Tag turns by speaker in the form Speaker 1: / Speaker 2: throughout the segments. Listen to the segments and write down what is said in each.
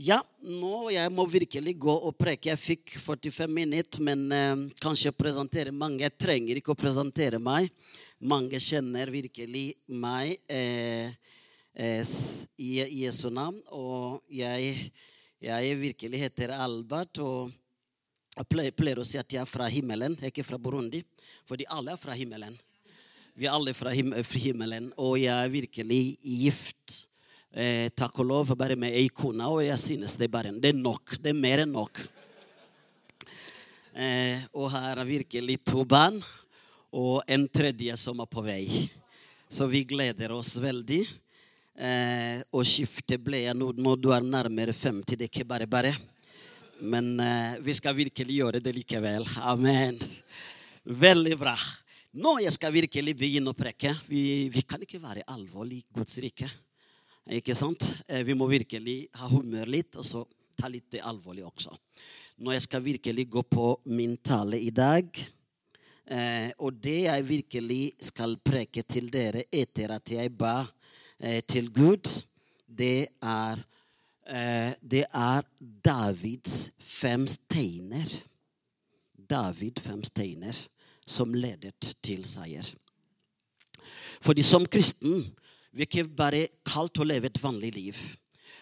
Speaker 1: Ja, nå jeg må virkelig gå og preke. Jeg fikk 45 minutter, men eh, kanskje presentere mange. Jeg trenger ikke å presentere meg. Mange kjenner virkelig meg eh, eh, i Jesu navn. Og jeg, jeg virkelig heter Albert. og jeg pleier, å si at jeg er fra himmelen, ikke fra Burundi. Fordi alle er fra himmelen. Vi er alle fra himmelen, og jeg er virkelig gift. Eh, takk og lov bare med ei kone, og jeg synes det bare det er nok. Det er mer enn nok. Eh, og her er virkelig to barn, og en tredje som er på vei. Så vi gleder oss veldig. Eh, og skiftet ble nå når du er nærmere 50, det er ikke bare bare. Men eh, vi skal virkelig gjøre det likevel. Amen. Veldig bra. Nå jeg skal virkelig begynne å preke. Vi, vi kan ikke være alvorlig i Guds rike. Ikke sant? Eh, Vi må virkelig ha humør litt, og så ta litt det alvorlig også. Når jeg skal virkelig gå på min tale i dag. Eh, og det jeg virkelig skal preke til dere etter at jeg ba eh, til Gud, det er Det er Davids fem steiner. David fem steiner som ledet til seier. Fordi som kristen vi er ikke bare kalt til å leve et vanlig liv.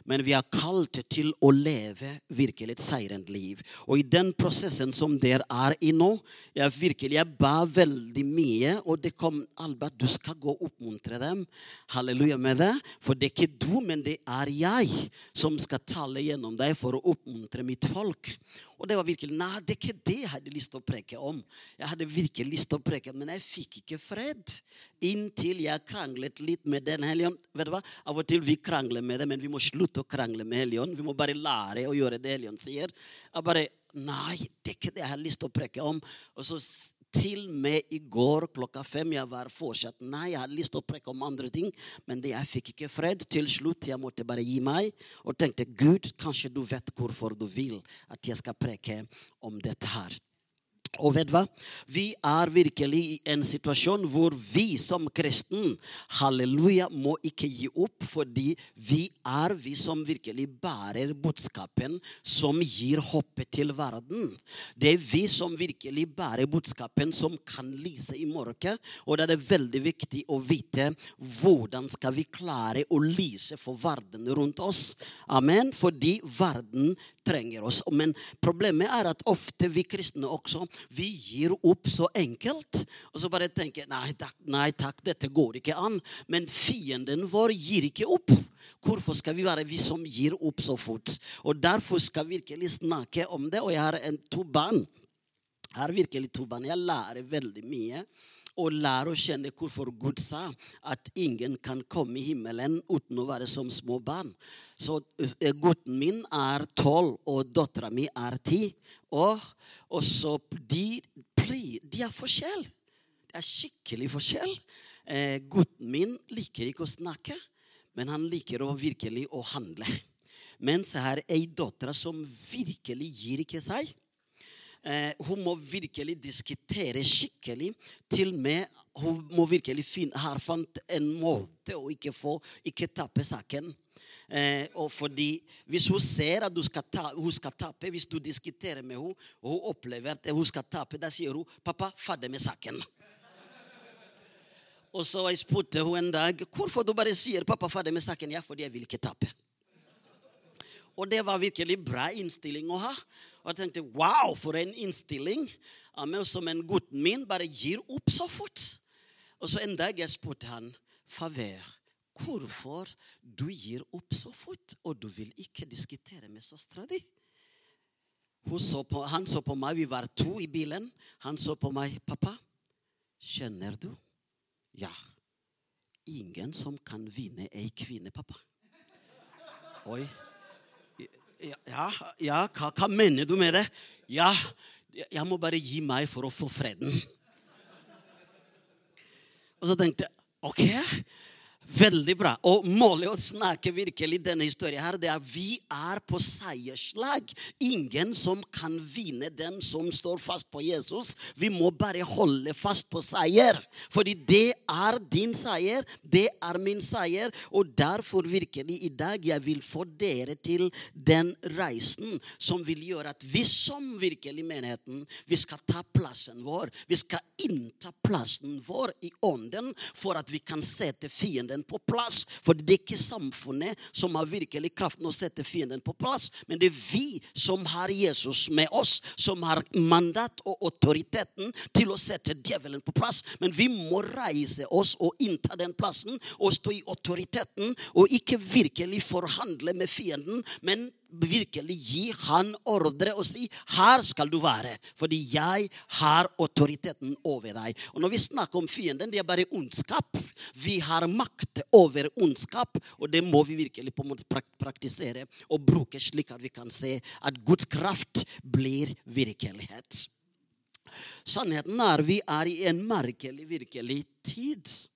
Speaker 1: Men vi er kalt til å leve virkelig et seirende liv. Og i den prosessen som dere er i nå, jeg virkelig jeg ba veldig mye. Og det kom Albert, du skal gå og oppmuntre dem. Halleluja med det. For det er ikke du, men det er jeg som skal tale gjennom deg for å oppmuntre mitt folk. Og det var virkelig, nei, det er ikke det jeg hadde lyst til å preke om. Jeg hadde virkelig lyst til å preke, men jeg fikk ikke fred. Inntil jeg kranglet litt med Den hellige. Vet du hva? Av og til vi krangler med det, men vi må slutte å krangle med Helligånd. Vi må bare lære å gjøre det Helligånd sier. Jeg bare, nei, det er ikke det jeg har lyst til å preke om. Og så til og med i går klokka fem jeg var fortsatt Nei, jeg hadde lyst til å preke om andre ting, men jeg fikk ikke fred. Til slutt jeg måtte bare gi meg og tenkte Gud, kanskje du vet hvorfor du vil at jeg skal preke om dette her. Og vet du hva? Vi er virkelig i en situasjon hvor vi som kristen halleluja, må ikke gi opp, fordi vi er vi som virkelig bærer budskapen som gir håpet til verden. Det er vi som virkelig bærer budskapen som kan lyse i mørket. Og det er veldig viktig å vite hvordan skal vi klare å lyse for verden rundt oss. Amen. Fordi verden trenger oss. Men problemet er at ofte vi kristne også vi gir opp så enkelt. Og så bare tenker nei takk, nei takk, dette går ikke an. Men fienden vår gir ikke opp. Hvorfor skal vi være vi som gir opp så fort? Og Derfor skal vi virkelig snakke om det. Og jeg har en, to barn. Jeg har virkelig to barn. Jeg lærer veldig mye. Og lære å kjenne hvorfor Gud sa at ingen kan komme i himmelen uten å være som små barn. Så eh, gutten min er tolv, og dattera mi er ti. Og, og så de, de er forskjell. Det er skikkelig forskjell. Eh, gutten min liker ikke å snakke, men han liker å virkelig å handle. Mens jeg har ei datter som virkelig gir ikke seg. Eh, hun må virkelig diskutere skikkelig. Til og med hun må virkelig finne, har fant en måte å ikke få ikke tape saken. Eh, og fordi Hvis hun ser at skal ta, hun skal tape, hvis du diskuterer med henne, og hun opplever at hun skal tape, da sier hun 'Pappa, ferdig med saken'. Og så jeg spurte hun en dag hvorfor du bare sier 'pappa, ferdig med saken'. Ja, fordi jeg vil ikke tape. Og det var virkelig bra innstilling å ha. Og jeg tenkte wow, for en innstilling. Amen, som en gutten min bare gir opp så fort. Og så en dag jeg spurte han, Favør, hvorfor du gir opp så fort, og du vil ikke diskutere med søstera di? Så på, han så på meg, vi var to i bilen. Han så på meg. 'Pappa, kjenner du?' Ja. Ingen som kan vinne ei kvinne, pappa. Oi. Ja, ja, hva, hva mener du med det? Ja, jeg må bare gi meg for å få freden. Og så tenkte jeg ok, Veldig bra. Og målet å snakke virkelig denne historien her, det er at vi er på seierslag. Ingen som kan vinne den som står fast på Jesus. Vi må bare holde fast på seier. Fordi det er din seier, det er min seier. Og derfor virkelig i dag jeg vil få dere til den reisen som vil gjøre at vi som virkelig menigheten, vi skal ta plassen vår. Vi skal innta plassen vår i ånden for at vi kan sette fienden fienden på plass. For det er ikke samfunnet som har virkelig kraften å sette fienden på plass, men det er vi som har Jesus med oss, som har mandat og autoriteten til å sette djevelen på plass. Men vi må reise oss og innta den plassen og stå i autoriteten og ikke virkelig forhandle med fienden, men virkelig gi han ordre og si 'Her skal du være', fordi jeg har autoriteten over deg. Og Når vi snakker om fienden, det er bare ondskap. Vi har makt over ondskap, og det må vi virkelig på en måte praktisere og bruke slik at vi kan se at Guds kraft blir virkelighet. Sannheten er vi er i en merkelig, virkelig tid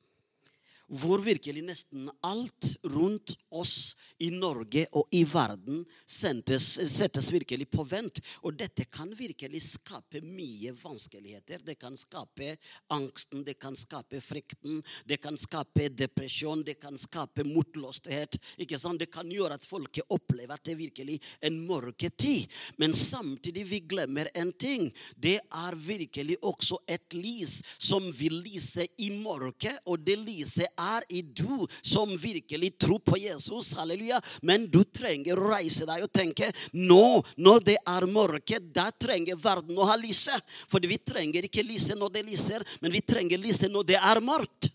Speaker 1: hvor virkelig nesten alt rundt oss i Norge og i verden settes, settes, virkelig på vent. Og dette kan virkelig skape mye vanskeligheter. Det kan skape angsten, det kan skape frykten, det kan skape depresjon, det kan skape motløshet. Det kan gjøre at folket opplever at det er virkelig en mørketid. Men samtidig vi glemmer en ting. Det er virkelig også et lys som vil lyse i mørket, og det lyset er i du som virkelig tror på Jesus. Halleluja. Men du trenger å reise deg og tenke nå, når det er mørke, da trenger verden å ha lyset. For vi trenger ikke lyset når det lyser, men vi trenger lyset når det er mørkt.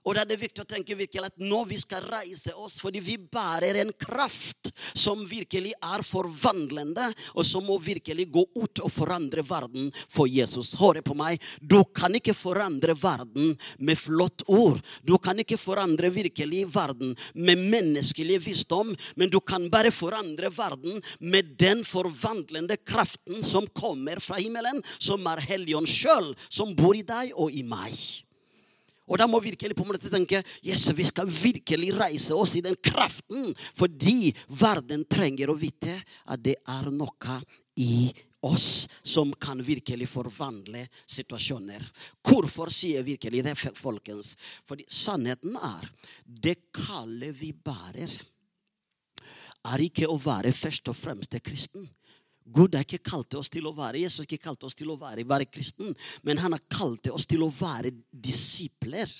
Speaker 1: Og da er det viktig å tenke virkelig at nå vi skal reise oss, fordi vi bærer en kraft som virkelig er forvandlende, og som må virkelig gå ut og forandre verden for Jesus. Hør på meg. Du kan ikke forandre verden med flott ord. Du kan ikke forandre virkelig verden med menneskelig visdom, men du kan bare forandre verden med den forvandlende kraften som kommer fra himmelen, som er Helligånd sjøl, som bor i deg og i meg. Og da må vi virkelig på en tenke yes, vi skal virkelig reise oss i den kraften. Fordi verden trenger å vite at det er noe i oss som kan virkelig forvandle situasjoner. Hvorfor sier jeg virkelig det, folkens? Fordi sannheten er det kallet vi bærer, er ikke å være først og fremst kristen. Gud har ikke kalt oss til å være Jesus har ikke kalt oss til å være, være kristen, men han har kalt oss til å være disipler.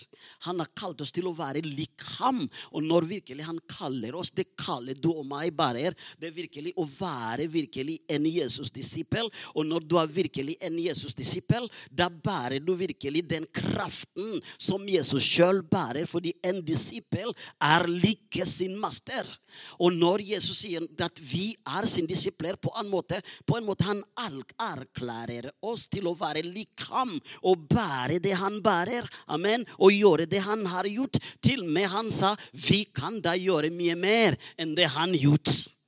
Speaker 1: Han har kalt oss til å være lik ham. Og når virkelig han kaller oss, det kaller du og meg bare, det er virkelig å være virkelig en Jesus-disippel. Og når du er virkelig en Jesus-disippel, da bærer du virkelig den kraften som Jesus sjøl bærer, fordi en disippel er like sin master. Og når Jesus sier at vi er sin disipler på en måte, på en måte Han erklærer oss til å være lik ham og bære det han bærer. Amen. Og gjøre det han har gjort. Til og med han sa vi kan da gjøre mye mer enn det han gjort.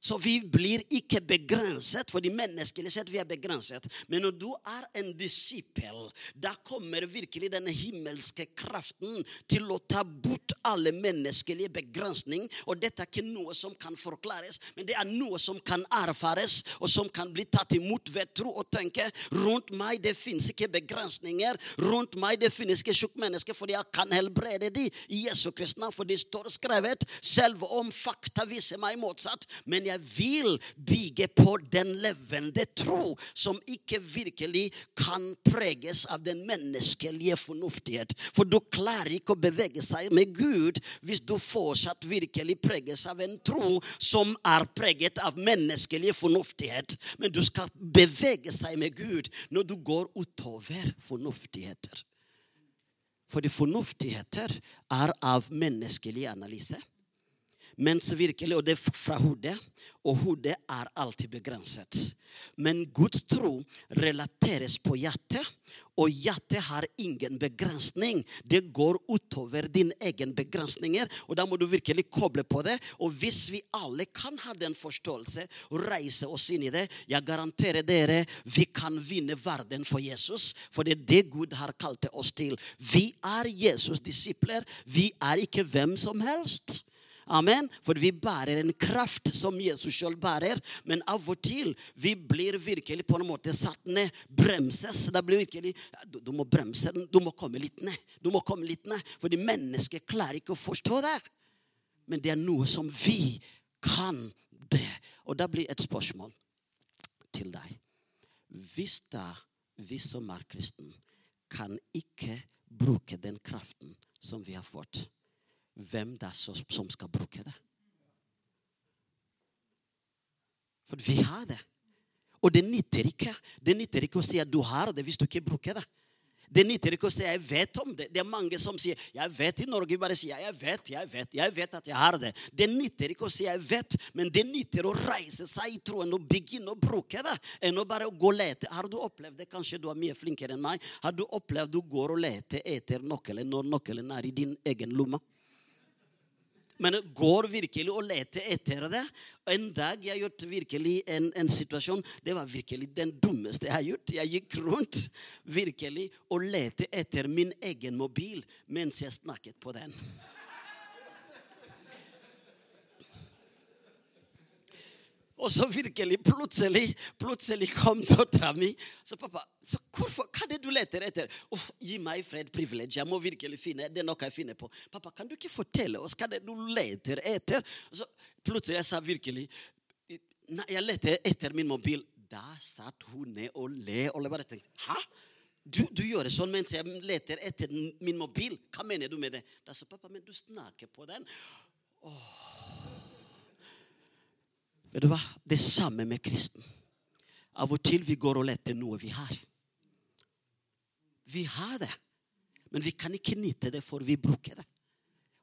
Speaker 1: Så vi blir ikke begrenset, fordi menneskelig sett vi er begrenset. Men når du er en disippel, da kommer virkelig denne himmelske kraften til å ta bort alle menneskelige begrensninger. Og dette er ikke noe som kan forklares, men det er noe som kan erfares, og som kan bli tatt imot ved tro og tenke rundt meg det finnes ikke begrensninger. Rundt meg det finnes ikke tjukke mennesker, for jeg kan helbrede dem i Jesu Kristna, for det står skrevet, selv om fakta viser meg motsatt. men jeg vil bygge på den levende tro, som ikke virkelig kan preges av den menneskelige fornuftighet. For du klarer ikke å bevege seg med Gud hvis du fortsatt virkelig preges av en tro som er preget av menneskelig fornuftighet. Men du skal bevege seg med Gud når du går utover fornuftigheter. Fordi fornuftigheter er av menneskelig analyse. Mens virkelig, Og det er fra hodet, og hodet er alltid begrenset. Men Guds tro relateres på hjertet, Og hjertet har ingen begrensning. Det går utover dine egne begrensninger. Og da må du virkelig koble på det. Og hvis vi alle kan ha den forståelse og reise oss inn i det, jeg garanterer dere, vi kan vinne verden for Jesus. For det er det Gud har kalt oss til. Vi er Jesus' disipler. Vi er ikke hvem som helst. Amen. For vi bærer en kraft som Jesus sjøl bærer. Men av og til vi blir virkelig på en måte satt ned. Bremses. Det blir virkelig, du, du, må bremse. Du må komme litt ned. Du må komme litt ned. Fordi mennesker klarer ikke å forstå det. Men det er noe som vi kan det. Og da blir et spørsmål til deg. Hvis da vi som er kristne, kan ikke bruke den kraften som vi har fått hvem det er som skal bruke det. For vi har det. Og det nytter ikke Det nytter ikke å si at du har det, hvis du ikke bruker det. Det nytter ikke å si at 'jeg vet om det'. Det er mange som sier 'jeg vet' i Norge. bare sier 'jeg vet, jeg vet, jeg vet at jeg har det'. Det nytter ikke å si 'jeg vet', men det nytter å reise seg i troen og begynne å bruke det. Enn å bare gå og lete. Har du opplevd det? Kanskje du er mye flinkere enn meg. Har du opplevd du går og leter etter nøkkelen når nøkkelen er i din egen lomme? Men går virkelig og leter etter det. En dag jeg gjort virkelig en, en, situasjon Det var virkelig den dummeste jeg har gjort. Jeg gikk rundt virkelig og lette etter min egen mobil mens jeg snakket på den. Og så virkelig, plutselig plutselig kom dattera mi. Så pappa, så hvorfor, hva er det du leter etter? Uff, gi meg fred, privilege. Jeg må virkelig finne det er noe jeg finner på. Pappa, kan du ikke fortelle oss hva det er du leter etter? Og så plutselig jeg sa virkelig Nei, jeg leter etter min mobil. Da satt hun ned og le. Og jeg bare tenkte Hæ? Du, du, gjør det sånn mens jeg leter etter min mobil. Hva mener du med det? Da sa pappa, men du snakker på den. Åh. Vet du hva? Det samme med kristen. Av og til vi går og leter noe vi har. Vi har det, men vi kan ikke nyte det, for vi bruker det.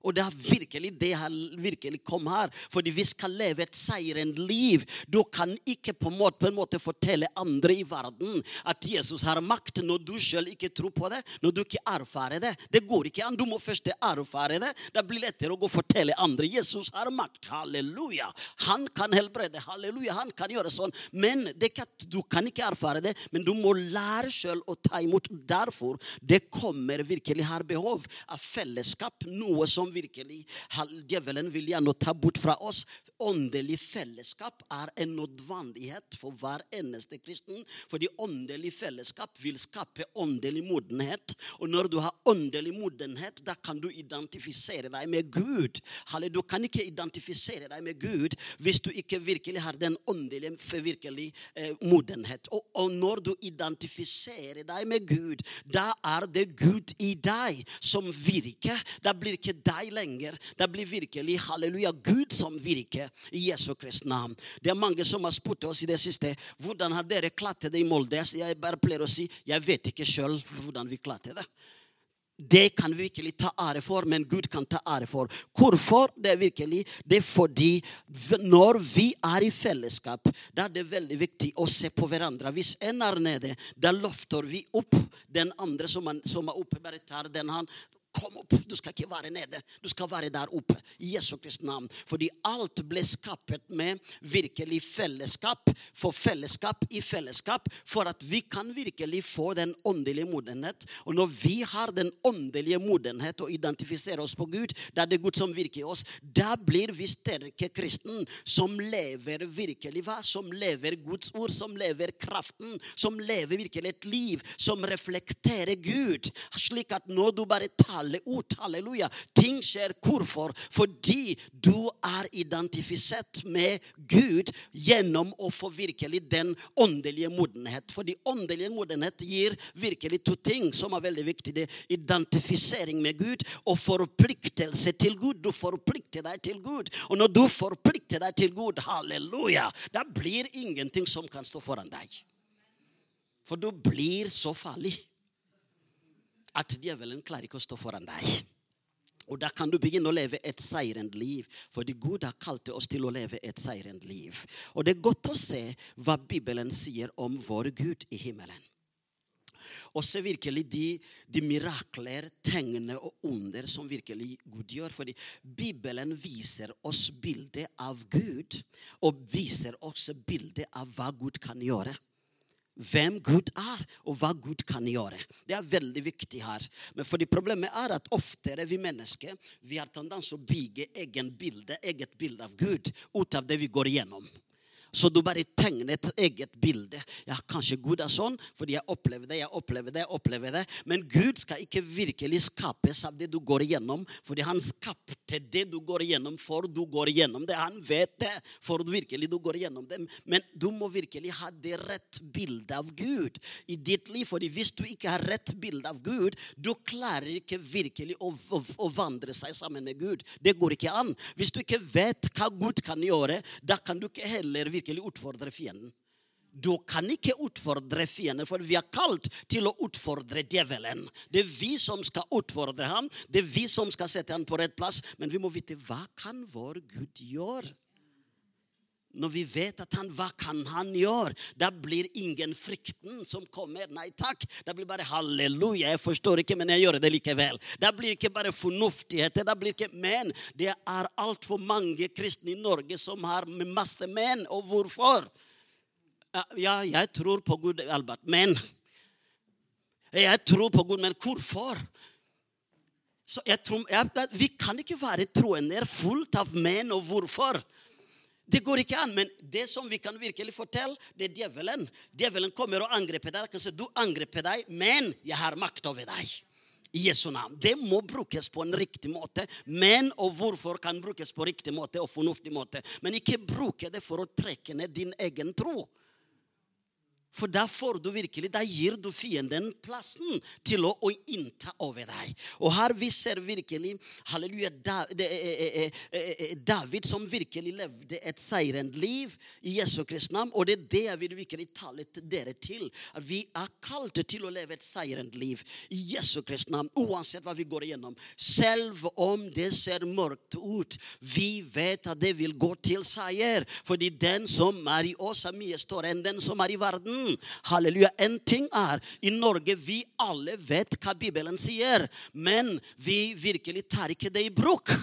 Speaker 1: Og det er virkelig det han virkelig kom her. Fordi vi skal leve et seirende liv. Du kan ikke på en, måte, på en måte fortelle andre i verden at Jesus har makt når du selv ikke tror på det. Når du ikke erfarer det. Det går ikke an. Du må først erfare det. Det blir lettere å gå og fortelle andre. Jesus har makt. Halleluja. Han kan helbrede. Halleluja. Han kan gjøre sånn. Men ikke, du kan ikke erfare det. Men du må lære selv å ta imot. Derfor det kommer virkelig her behov av fellesskap. Noe som som virkelig djevelen vil gjerne ta bort fra oss. Åndelig fellesskap er en nødvendighet for hver eneste kristen. Fordi åndelig fellesskap vil skape åndelig modenhet. Og når du har åndelig modenhet, da kan du identifisere deg med Gud. Du kan ikke identifisere deg med Gud hvis du ikke virkelig har den åndelige virkelig, eh, modenhet. Og, og når du identifiserer deg med Gud, da er det Gud i deg som virker. Da blir ikke deg deg lenger. Det blir virkelig halleluja, Gud som virker i Jesu Kristi navn. Det er mange som har spurt oss i det siste hvordan har dere klart det i Molde. Jeg bare pleier å si jeg vet ikke sjøl hvordan vi klarte det. Det kan vi virkelig ta ære for, men Gud kan ta ære for. Hvorfor? Det er virkelig det er fordi når vi er i fellesskap, da er det veldig viktig å se på hverandre. Hvis en er nede, da løfter vi opp den andre som er, oppe. Bare tar den han Kom opp! Du skal ikke være nede. Du skal være der oppe. I Jesu Kristi navn. Fordi alt ble skapt med virkelig fellesskap. For fellesskap i fellesskap. For at vi kan virkelig få den åndelige modenhet. Og når vi har den åndelige modenhet og identifiserer oss på Gud, da er det Gud som virker i oss, da blir vi sterke kristen som lever virkelig hva? Som lever Guds ord, som lever kraften, som lever virkelig et liv som reflekterer Gud. Slik at når du bare taler alle ord. Halleluja. Ting skjer. Hvorfor? Fordi du er identifisert med Gud gjennom å få virkelig den åndelige modenhet. Fordi åndelige modenhet gir virkelig to ting som er veldig viktige. Identifisering med Gud og forpliktelse til Gud. Du forplikter deg til Gud. Og når du forplikter deg til Gud, halleluja, da blir ingenting som kan stå foran deg. For du blir så farlig at djevelen klarer ikke å stå foran deg. Og da kan du begynne å leve et seirende liv, fordi Gud har kalt oss til å leve et seirende liv. Og det er godt å se hva Bibelen sier om vår Gud i himmelen. og se virkelig de, de mirakler, tegnene og under som virkelig Gud gjør. Fordi Bibelen viser oss bildet av Gud, og viser oss bildet av hva Gud kan gjøre hvem Gud er, og hva Gud kan gjøre. Det er veldig viktig her. Men fordi Problemet er at oftere vi mennesker vi har tendens å bygge egen bilde, eget bilde av Gud ut av det vi går igjennom. Så du bare tegner et eget bilde. Ja, kanskje Gud er sånn, fordi jeg opplever det, jeg opplever det, jeg opplever det. Men Gud skal ikke virkelig skapes av det du går igjennom, fordi han skapte det du går igjennom for du går igjennom det. Han vet det for virkelig du går igjennom det. Men du må virkelig ha det rett bildet av Gud i ditt liv. fordi hvis du ikke har rett bilde av Gud, du klarer ikke virkelig å, å, å vandre seg sammen med Gud. Det går ikke an. Hvis du ikke vet hva Gud kan gjøre, da kan du ikke heller virkelig utfordre fienden. Du kan ikke utfordre fienden, for vi er kalt til å utfordre djevelen. Det er vi som skal utfordre ham, det er vi som skal sette ham på rett plass. Men vi må vite hva kan vår Gud gjøre? Når vi vet at han, hva kan han gjøre, da blir ingen frykten som kommer. Nei takk. Da blir bare halleluja. Jeg forstår ikke, men jeg gjør det likevel. Da blir ikke bare fornuftigheter. Da blir ikke men. Det er altfor mange kristne i Norge som har masse men. Og hvorfor? Ja, jeg tror på Gud, Albert, men Jeg tror på Gud, men hvorfor? Så jeg tror, jeg, vi kan ikke være troende fullt av men og hvorfor. Det går ikke an. Men det som vi kan virkelig fortelle, det er djevelen. Djevelen kommer og angriper deg. Kanskje du angriper deg, men jeg har makt over deg. I Jesu navn. Det må brukes på en riktig måte. Men og hvorfor kan brukes på riktig måte og fornuftig måte. Men ikke bruke det for å trekke ned din egen tro. For da får du virkelig, da gir du fienden plassen til å, å innta over deg. Og her vi ser virkelig halleluja, David som virkelig levde et seirende liv i Jesu Kristi navn. Og det er det jeg vil virkelig tale dere til. Vi er kalt til å leve et seirende liv i Jesu Kristi navn. Uansett hva vi går igjennom. Selv om det ser mørkt ut. Vi vet at det vil gå til seier. Fordi den som er i oss, er mye større enn den som er i verden. Halleluja. En ting er i Norge vi alle vet hva Bibelen sier, men vi virkelig tar ikke det i bruk.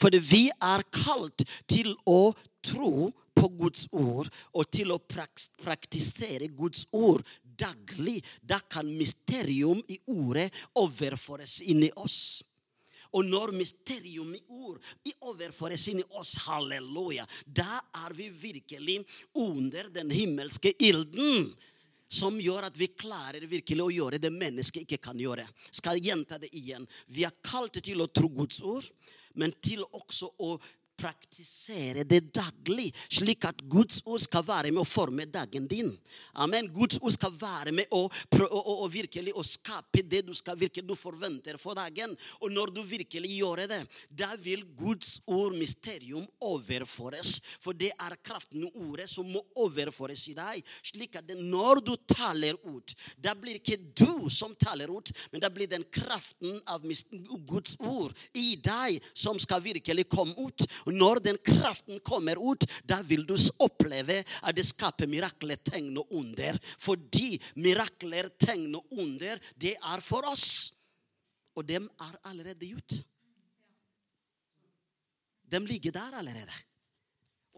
Speaker 1: For vi er kalt til å tro på Guds ord og til å praktisere Guds ord daglig. Da kan mysterium i ordet overføres inn i oss. Og når mysterium i ord overføres inn i oss, halleluja, da er vi virkelig under den himmelske ilden. Som gjør at vi klarer virkelig å gjøre det mennesket ikke kan gjøre. Skal gjenta det igjen. Vi er kalt til å tro Guds ord, men til også å praktisere det daglig, slik at Guds ord skal være med å forme dagen din. Amen. Guds ord skal være med å, å, å, virkelig å skape det du skal virkelig du forventer for dagen. Og når du virkelig gjør det, da vil Guds ord, mysterium, overføres. For det er kraften i ordet som må overføres i deg. Slik at når du taler ut, da blir ikke du som taler ut, men da blir den kraften av Guds ord i deg som skal virkelig komme ut. Når den kraften kommer ut, da vil du oppleve at det skaper mirakler, tegn og under. Fordi mirakler, tegn og under, det er for oss. Og dem er allerede gjort. De ligger der allerede.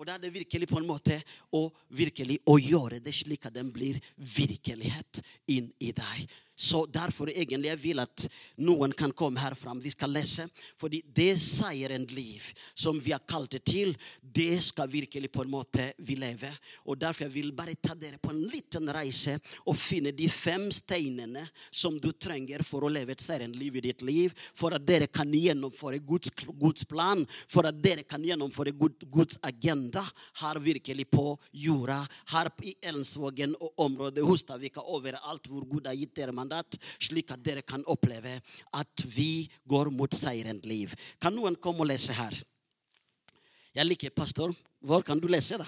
Speaker 1: Og da er det virkelig på en måte å, virkelig, å gjøre det slik at den blir virkelighet inn i deg. Så derfor egentlig jeg vil at noen kan komme her fram. Vi skal lese. fordi det seierens liv som vi har kalt det til, det skal virkelig på en måte vi leve. Og derfor jeg vil bare ta dere på en liten reise og finne de fem steinene som du trenger for å leve et seierens liv i ditt liv. For at dere kan gjennomføre Guds, Guds plan. For at dere kan gjennomføre Guds agenda her virkelig på jorda. Her i Elnsvågen og området Hustadvika overalt hvor Gud har gitt dere mandat mandat, slik at dere kan oppleve at vi går mot seirens liv. Kan noen komme og lese her? Jeg liker pastor. Hvor kan du lese, da?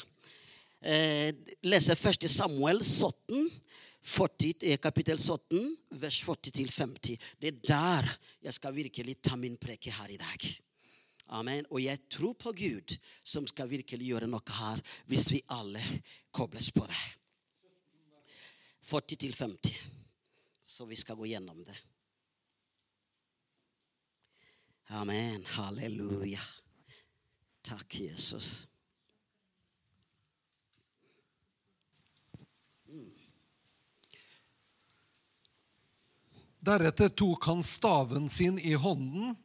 Speaker 1: Eh, lese først i Samuel 17, 40, kapittel 17, vers 40-50. Det er der jeg skal virkelig ta min preke her i dag. Amen. Og jeg tror på Gud, som skal virkelig gjøre noe her, hvis vi alle kobles på det. 40 50. Så vi skal gå gjennom det. Amen. Halleluja. Takk, Jesus.
Speaker 2: Deretter tok han staven sin i hånden.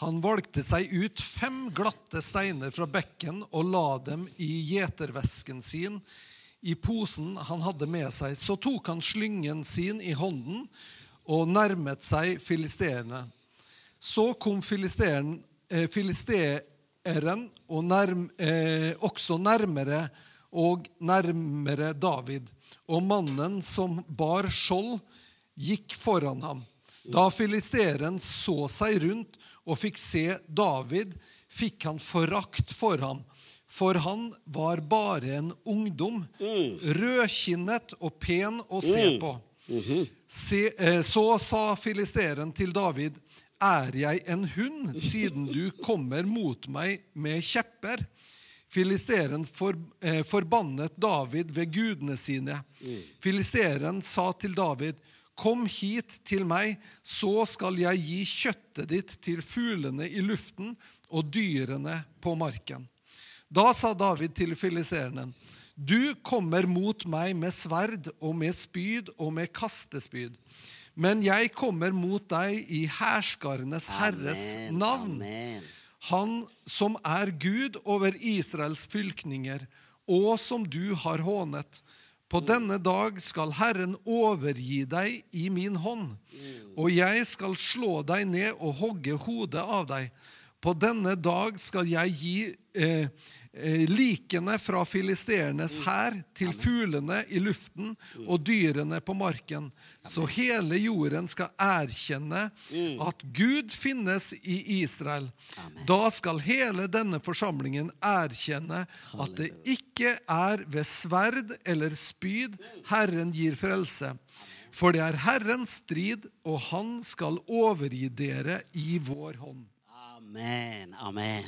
Speaker 2: Han valgte seg ut fem glatte steiner fra bekken og la dem i gjetervesken sin, i posen han hadde med seg. Så tok han slyngen sin i hånden og nærmet seg filisteerne. Så kom filisteren, eh, filisteeren og nærm, eh, også nærmere og nærmere David. Og mannen som bar skjold, gikk foran ham. Da filisteren så seg rundt og fikk se David, fikk han forakt for ham. For han var bare en ungdom, rødkinnet og pen å se på. Se, eh, så sa filisteren til David, er jeg en hund, siden du kommer mot meg med kjepper? Filisteren for, eh, forbannet David ved gudene sine. Filisteren sa til David, Kom hit til meg, så skal jeg gi kjøttet ditt til fuglene i luften og dyrene på marken. Da sa David til filiserene, Du kommer mot meg med sverd og med spyd og med kastespyd. Men jeg kommer mot deg i hærskarenes herres navn.
Speaker 1: Amen.
Speaker 2: Han som er Gud over Israels fylkninger, og som du har hånet. På denne dag skal Herren overgi deg i min hånd, og jeg skal slå deg ned og hogge hodet av deg. På denne dag skal jeg gi eh, likene fra filisteernes hær til fuglene i luften og dyrene på marken, så hele jorden skal erkjenne at Gud finnes i Israel. Da skal hele denne forsamlingen erkjenne at det ikke er ved sverd eller spyd Herren gir frelse. For det er Herrens strid, og han skal overgi dere i vår hånd.
Speaker 1: Amen. Amen.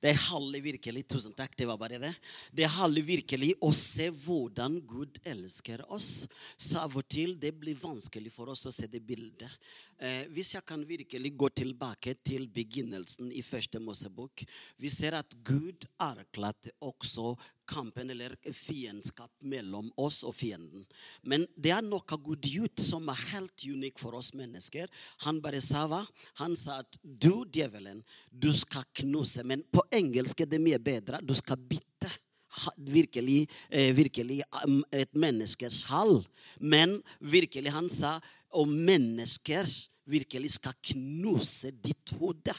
Speaker 1: Det handler virkelig Tusen takk, det var bare det. Det handler virkelig å se hvordan Gud elsker oss. Så av og til det blir vanskelig for oss å se det bildet. Eh, hvis jeg kan virkelig gå tilbake til begynnelsen i første Mosebok Vi ser at Gud erklærte også kampen eller fiendskap mellom oss og fienden. Men det er noe Gud gjort som er helt unikt for oss mennesker. Han bare sa hva? Han sa at du, djevelen, du skal knuse. Men på engelsk er det mye bedre. Du skal bitte. Virkelig, eh, virkelig um, et menneskes hall. Men virkelig, han sa og mennesker virkelig skal knuse ditt hode.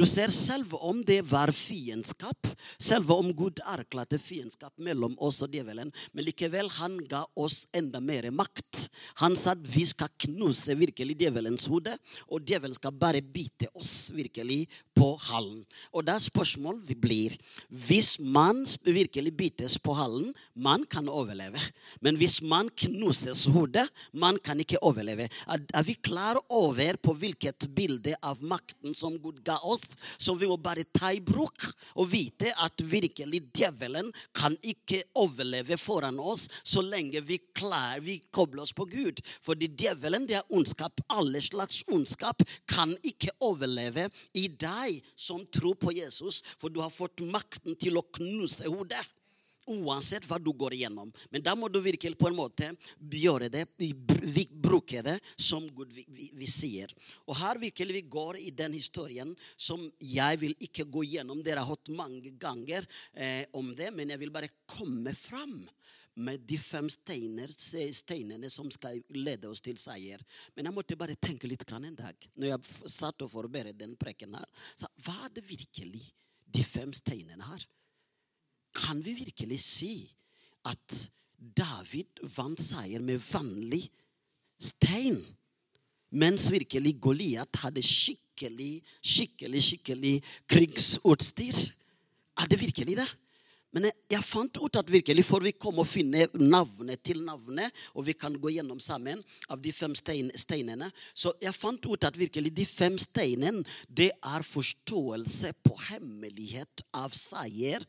Speaker 1: Du ser, selv om det var fiendskap, selv om Gud erklærte fiendskap mellom oss og djevelen, men likevel han ga oss enda mer makt. Han sa at vi skal knuse virkelig djevelens hode, og djevelen skal bare bite oss virkelig på halen. Og da spørsmålet blir hvis man virkelig bites på halen, man kan overleve. Men hvis man knuses hodet, man kan ikke overleve. Er, er vi klar over på hvilket bilde av makten som Gud ga oss, som vi må bare ta i bruk og vite at virkelig djevelen kan ikke overleve foran oss så lenge vi klarer vi kobler oss på Gud. Fordi djevelen det er ondskap. Alle slags ondskap kan ikke overleve i deg som tror på Jesus, for du har fått makten til å knuse hodet. Uansett hva du går igjennom. Men da må du virkelig på en måte gjøre det, vi bruke det som Gud vi, vi, vi sier. Og her virkelig vi går i den historien som jeg vil ikke gå gjennom. Dere har hatt mange ganger eh, om det, men jeg vil bare komme fram med de fem steiner, steinene som skal lede oss til seier. Men jeg måtte bare tenke litt en dag når jeg satt og forberedte den preken her. Så hva er det virkelig de fem steinene her? Kan vi virkelig si at David vant seier med vanlig stein? Mens virkelig Goliat hadde skikkelig, skikkelig, skikkelig krigsutstyr? Er det virkelig det? Men jeg, fant ut at virkelig, for vi komme og finne navnet til navnet, og vi kan gå gjennom sammen av de fem stein, steinene, så jeg fant ut at virkelig de fem steinene, det er forståelse på hemmelighet av seier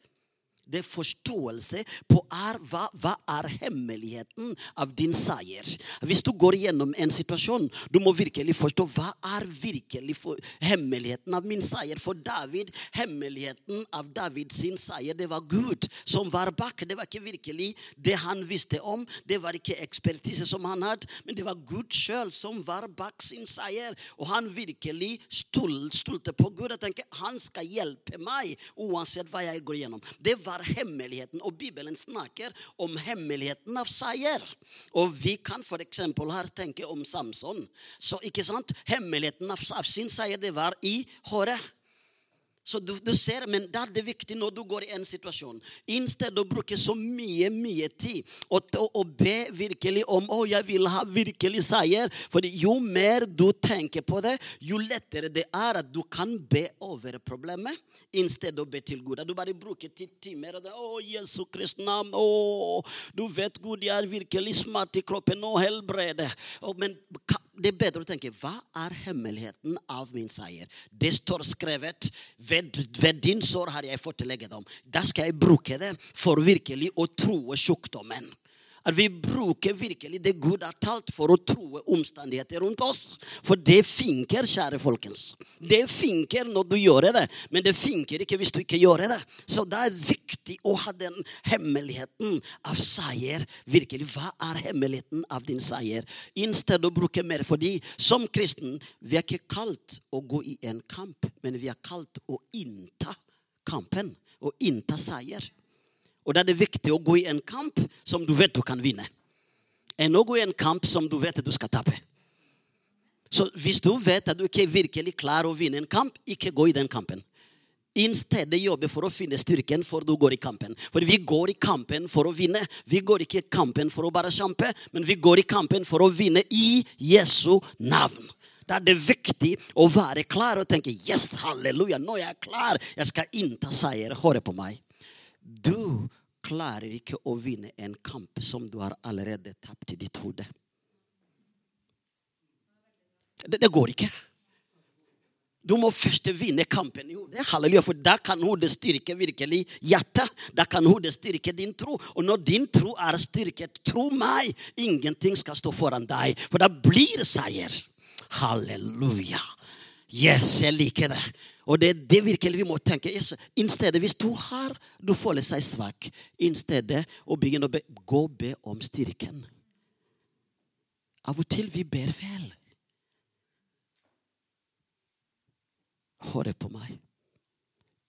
Speaker 1: Det er forståelse på er, hva, hva er hemmeligheten av din seier. Hvis du går gjennom en situasjon, du må virkelig forstå hva er virkelig for, hemmeligheten av min seier. For David, hemmeligheten av Davids seier, det var Gud som var bak. Det var ikke virkelig det han visste om. Det var ikke ekspertise som han hadde, men det var Gud sjøl som var bak sin seier. Og han virkelig stolte på Gud Jeg tenker, han skal hjelpe meg uansett hva jeg går gjennom. Det var hemmeligheten. Og Bibelen snakker om hemmeligheten av seier. Og vi kan f.eks. her tenke om Samson. Så ikke sant? Hemmeligheten av, av sin seier, det var i håret. Så du, du, ser, Men da er det viktig når du går i en situasjon I stedet å bruke så mye mye tid og, og, og be virkelig om å, jeg vil ha virkelig seier. For jo mer du tenker på det, jo lettere det er at du kan be over problemet i stedet å be til Gud. At du bare bruker ti timer og det, å, Jesu Kristi navn. Å, du vet Gud, jeg er virkelig smart i kroppen og helbreder. Men det er bedre å tenke hva er hemmeligheten av min seier? Det står skrevet ved, ved din sår har jeg fått legedom. Da skal jeg bruke det for virkelig å true sjukdommen. At vi bruker virkelig det Gud har talt for å troe omstendigheter rundt oss. For det finker, kjære folkens. Det finker når du gjør det, men det finker ikke hvis du ikke gjør det. Så det er viktig å ha den hemmeligheten av seier. Virkelig, Hva er hemmeligheten av din seier? I stedet å bruke mer. Fordi som kristen, vi er ikke kalt å gå i en kamp, men vi er kalt å innta kampen. Å innta seier. Og da er det viktig å gå i en kamp som du vet du kan vinne, enn å gå i en kamp som du vet du skal tape. Så hvis du vet at du ikke virkelig klar å vinne en kamp, ikke gå i den kampen. I stedet jobbe for å finne styrken for du går i kampen. For vi går i kampen for å vinne. Vi går ikke i kampen for å bare kjempe, men vi går i kampen for å vinne i Jesu navn. Da er det viktig å være klar og tenke yes, halleluja, nå er jeg klar. Jeg skal innta seier. Hør på meg. Du klarer ikke å vinne en kamp som du har allerede tapt i ditt hode. Det, det, går ikke. Du må først vinne kampen i hodet. Halleluja, for da kan hodet styrke virkelig hjertet. Da kan hodet styrke din tro. Og når din tro er styrket, tro meg, ingenting skal stå foran deg. For da blir seier. Halleluja. Yes, jeg liker det. Og det er det virkelig vi må tenke. I stedet, hvis du har du føler seg svak, i stedet å begynne å be, gå og be om styrken. Av og til vi ber vel. Hør på meg.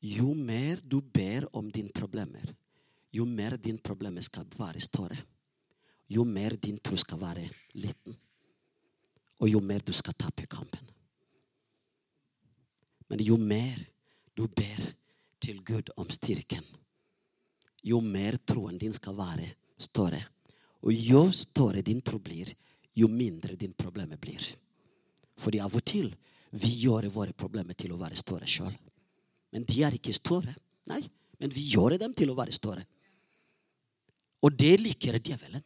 Speaker 1: Jo mer du ber om dine problemer, jo mer dine problemer skal være større. Jo mer din tro skal være liten. Og jo mer du skal tape kampen. Men jo mer du ber til Gud om styrken, jo mer troen din skal være større. Og jo større din tro blir, jo mindre din problemer blir. Fordi av og til vi gjør våre problemer til å være større sjøl. Men de er ikke større. Nei, men vi gjør dem til å være større. Og det liker djevelen.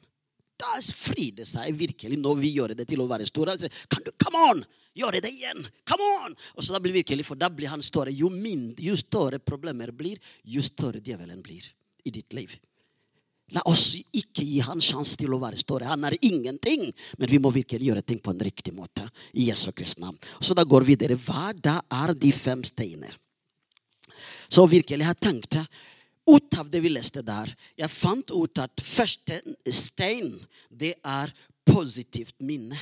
Speaker 1: Da frir det seg virkelig når vi gjør det til å være store. Kan du, come on! Gjør det igjen! Come on! Og så da blir virkelig, for da blir han større. Jo, mindre, jo større problemer blir, jo større djevelen blir i ditt liv. La oss ikke gi han sjanse til å være større. Han er ingenting. Men vi må virkelig gjøre ting på en riktig måte. I Jesu Kristi navn. Så da går vi videre. Hva da er de fem steiner? Så virkelig jeg tenkte ut av det vi leste der, jeg fant ut at første stein, det er positivt minne.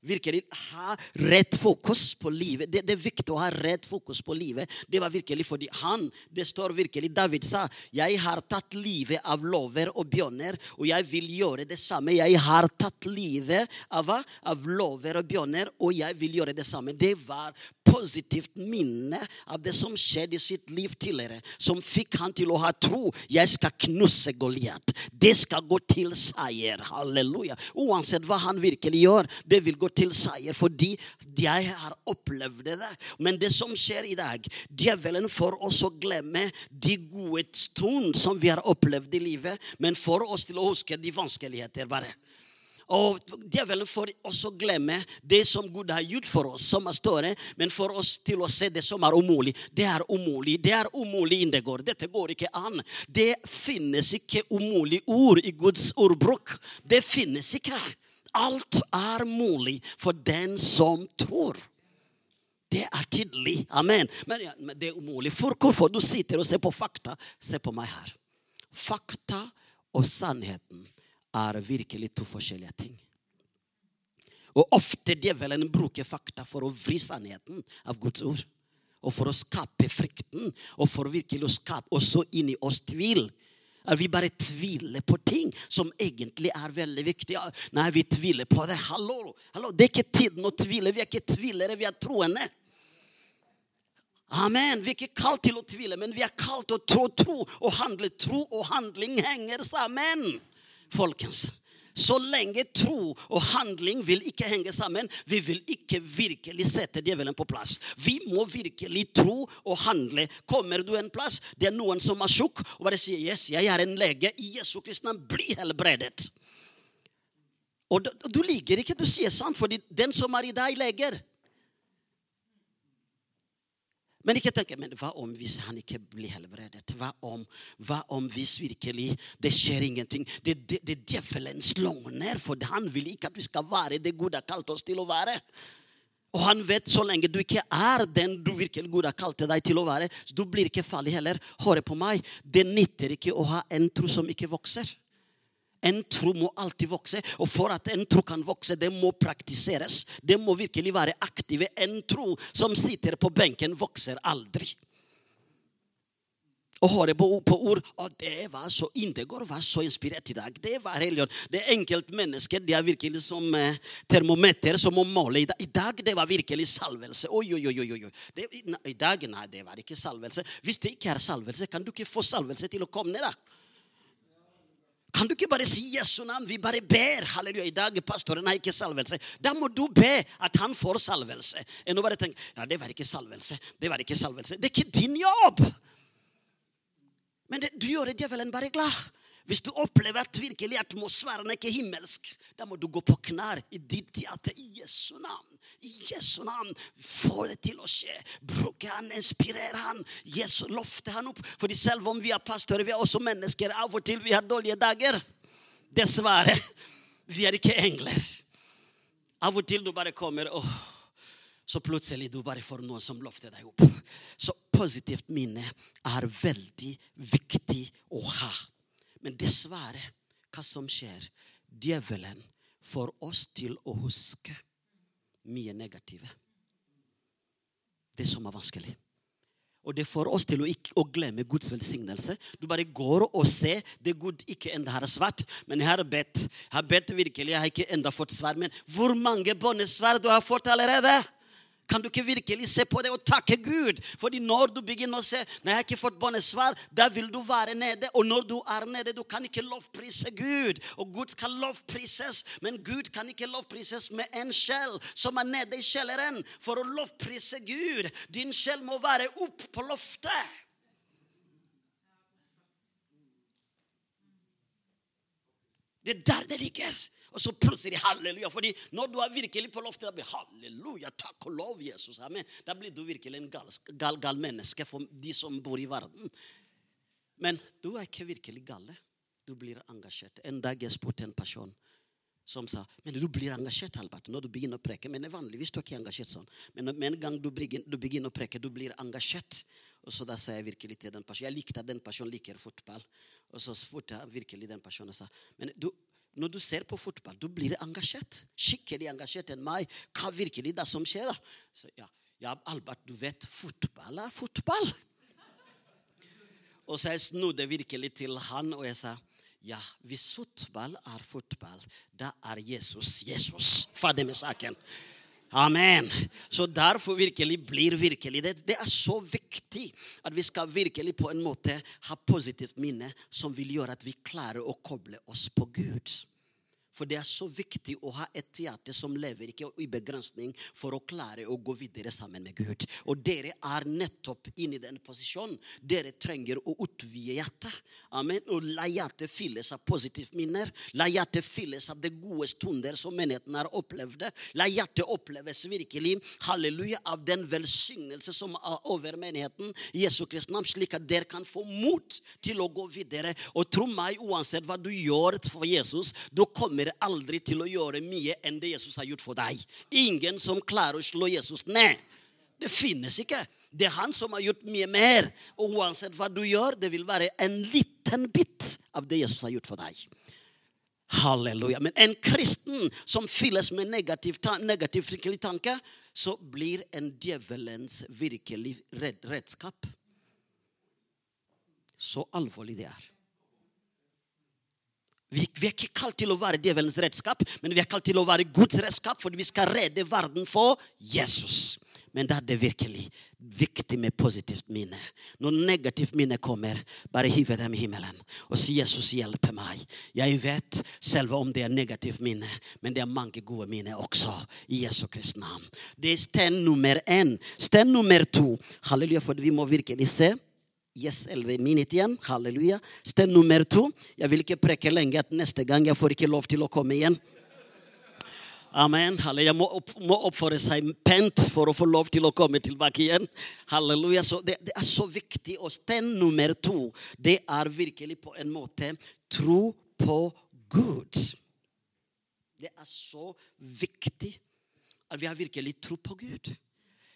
Speaker 1: Virkelig ha rett fokus på livet. Det, det, er viktig å ha rett fokus på livet. Det var virkelig fordi han Det står virkelig David sa jeg har tatt livet av lover og bjørner, og jeg vil gjøre det samme. Jeg har tatt livet av, av lover og bjørner, og jeg vil gjøre det samme. Det var positivt minne av det som skjedde i sitt liv tidligere, som fikk han til å ha tro. Jeg skal knuse Goliat. Det skal gå til seier. Halleluja. Uansett hva han virkelig gjør, det vil gå til seier fordi jeg har opplevd det. Men det som skjer i dag Djevelen får oss å glemme de gode stund som vi har opplevd i livet, men får oss til å huske de vanskeligheter bare. Og Djevelen får også glemme det som Gud har gjort for oss, som er større, men for oss til å se det som er umulig. Det er umulig. Det er umulig Indegård. Dette går ikke an. Det finnes ikke umulig ord i Guds ordbruk. Det finnes ikke. Alt er mulig for den som tror. Det er tydelig. Amen. Men, ja, men det er umulig. For hvorfor du sitter og ser på fakta? Se på meg her. Fakta og sannheten er virkelig to forskjellige ting. Og ofte djevelen bruker fakta for å vri sannheten av Guds ord. Og for å skape frykten, og for virkelig å skape også inni oss tvil. Vi bare tviler på ting som egentlig er veldig viktige. Nei, vi tviler på det. Hallo, hallo, Det er ikke tiden å tvile. Vi er ikke tvilere, vi er troende. Amen. Vi er ikke kalt til å tvile, men vi er kalt til å tro tro og handle tro, og handling henger sammen folkens. Så lenge tro og handling vil ikke henge sammen, vi vil ikke virkelig sette djevelen på plass. Vi må virkelig tro og handle. Kommer du en plass, det er noen som er tjukk, og bare sier yes, jeg er en lege i Jesu Kristi navn, bli helbredet. Og du, du ligger ikke, du sier sant, fordi den som er i deg, leger. Men ikke tenke men hva om hvis han ikke blir helbredet? Hva om, hva om hvis virkelig det skjer ingenting? Det, det, det djevelens løgner, for han vil ikke at vi skal være det Gud har kalt oss til å være. Og han vet så lenge du ikke er den du virkelig Gud har kalt deg til å være, så du blir ikke farlig heller. Hør på meg. Det nytter ikke å ha en tro som ikke vokser. En tro må alltid vokse, og for at en tro kan vokse, det må praktiseres. Det må virkelig være aktive. En tro som sitter på benken, vokser aldri. Og høre på, på ord. Og det var så Indegård var så inspirert i dag. Det var religion. Det er enkeltmennesker. De er virkelig som eh, termometer som må måle. I dag, I dag det var virkelig salvelse. Oi, oi, oi. oi. Det, I dag nei, det var ikke salvelse. Hvis det ikke er salvelse, kan du ikke få salvelse til å komme ned. da. Kan du ikke bare si Jesu navn? Vi bare ber. Halleluja. I dag pastoren har ikke salvelse. Da må du be at han får salvelse. Enn å bare tenke ja, det var ikke salvelse. Det var ikke salvelse. Det er ikke din jobb. Men det, du gjør djevelen bare glad. Hvis du opplever at virkelig atmosfæren er ikke himmelsk, da må du gå på knær i ditt hjerte i Jesu navn. I Jesu navn. Få det til å skje. Bruk han, inspirer han. Jesu, lofte han opp. Fordi selv om vi er pastorer, vi er også mennesker. Av og til vi har dårlige dager. Dessverre. Vi er ikke engler. Av og til du bare kommer og så plutselig du bare får noen som lofter deg opp. Så positivt minne er veldig viktig å ha. Men dessverre, hva som skjer? Djevelen får oss til å huske mye negative. Det som er vanskelig. Og det får oss til å, ikke, å glemme Guds velsignelse. Du bare går og ser det Gud ikke enda har svart. Men har bedt. Har bedt virkelig, jeg har ikke enda fått svar. Men hvor mange bønnesvar du har fått allerede? Kan du ikke virkelig se på det og takke Gud? Fordi når du begynner å se Nei, jeg har ikke fått bønnesvar, da vil du være nede. Og når du er nede, du kan ikke lovprise Gud. Og Gud skal lovprises, men Gud kan ikke lovprises med en sjel som er nede i kjelleren. For å lovprise Gud, din sjel må være opp på loftet. Det er der det ligger. Og så plutselig halleluja. fordi når du er virkelig på loftet, da blir halleluja, takk og lov, Jesus. Amen. Da blir du virkelig en gal, gal, gal menneske for de som bor i verden. Men du er ikke virkelig gale. Du blir engasjert. En dag jeg spurte en person som sa men du blir engasjert Albert, når du begynner å preke. Men vanligvis du er ikke engasjert sånn. Men med en gang du begynner å preke, du blir engasjert. Og så da sa jeg virkelig til den personen Jeg likte at den personen liker fotball. Og så spurte jeg virkelig den personen og sa men du, når du ser på fotball, du blir engasjert. Skikkelig engasjert enn meg. Hva virkelig det som skjer? Så, ja, ja, Albert, du vet, fotball er fotball. Og så jeg snudde virkelig til han, og jeg sa ja, hvis fotball er fotball, da er Jesus Jesus. Ferdig med saken. Amen. Så derfor virkelig blir virkelig det. Det er så viktig at vi skal virkelig på en måte ha positivt minne som vil gjøre at vi klarer å koble oss på Gud. For det er så viktig å ha et hjerte som lever ikke i begrensning, for å klare å gå videre sammen med Gud. Og dere er nettopp inne i den posisjonen. Dere trenger å utvide hjertet. Amen. Og la hjertet fylles av positive minner. La hjertet fylles av de gode stunder som menigheten har opplevd. La hjertet oppleves virkelig halleluja, av den velsignelse som er over menigheten Jesu Kristi navn, slik at dere kan få mot til å gå videre. Og tro meg, uansett hva du gjør for Jesus, du kommer aldri til å gjøre mye enn det Jesus har gjort for deg. Ingen som klarer å slå Jesus ned. Det finnes ikke. Det er han som har gjort mye mer. Og uansett hva du gjør, det vil være en liten bit av det Jesus har gjort for deg. Halleluja. Men en kristen som fylles med negativ, negativ tanke, så blir en djevelens virkelig redskap. Så alvorlig det er. Vi, vi, er ikke kalt til å være djevelens redskap, men vi er kalt til å være Guds redskap, fordi vi skal redde verden for Jesus. Men da er det virkelig viktig med positivt minne. Når negativt minne kommer, bare hive dem i himmelen og si 'Jesus, hjelpe meg'. Jeg vet selv om det er negativt minne, men det er mange gode minner også. I Jesu Kristi navn. Det er sted nummer én. Sted nummer to. Halleluja, for vi må virkelig se. Yes, 11 minutter igjen. Halleluja. Sted nummer to. Jeg vil ikke preke lenge at neste gang jeg får ikke lov til å komme igjen. Amen. Halleluja. Må, opp, må oppføre seg pent for å få lov til å komme tilbake igjen. Halleluja. Så det, det er så viktig. Og sted nummer to, det er virkelig på en måte tro på Gud. Det er så viktig at vi har virkelig tro på Gud.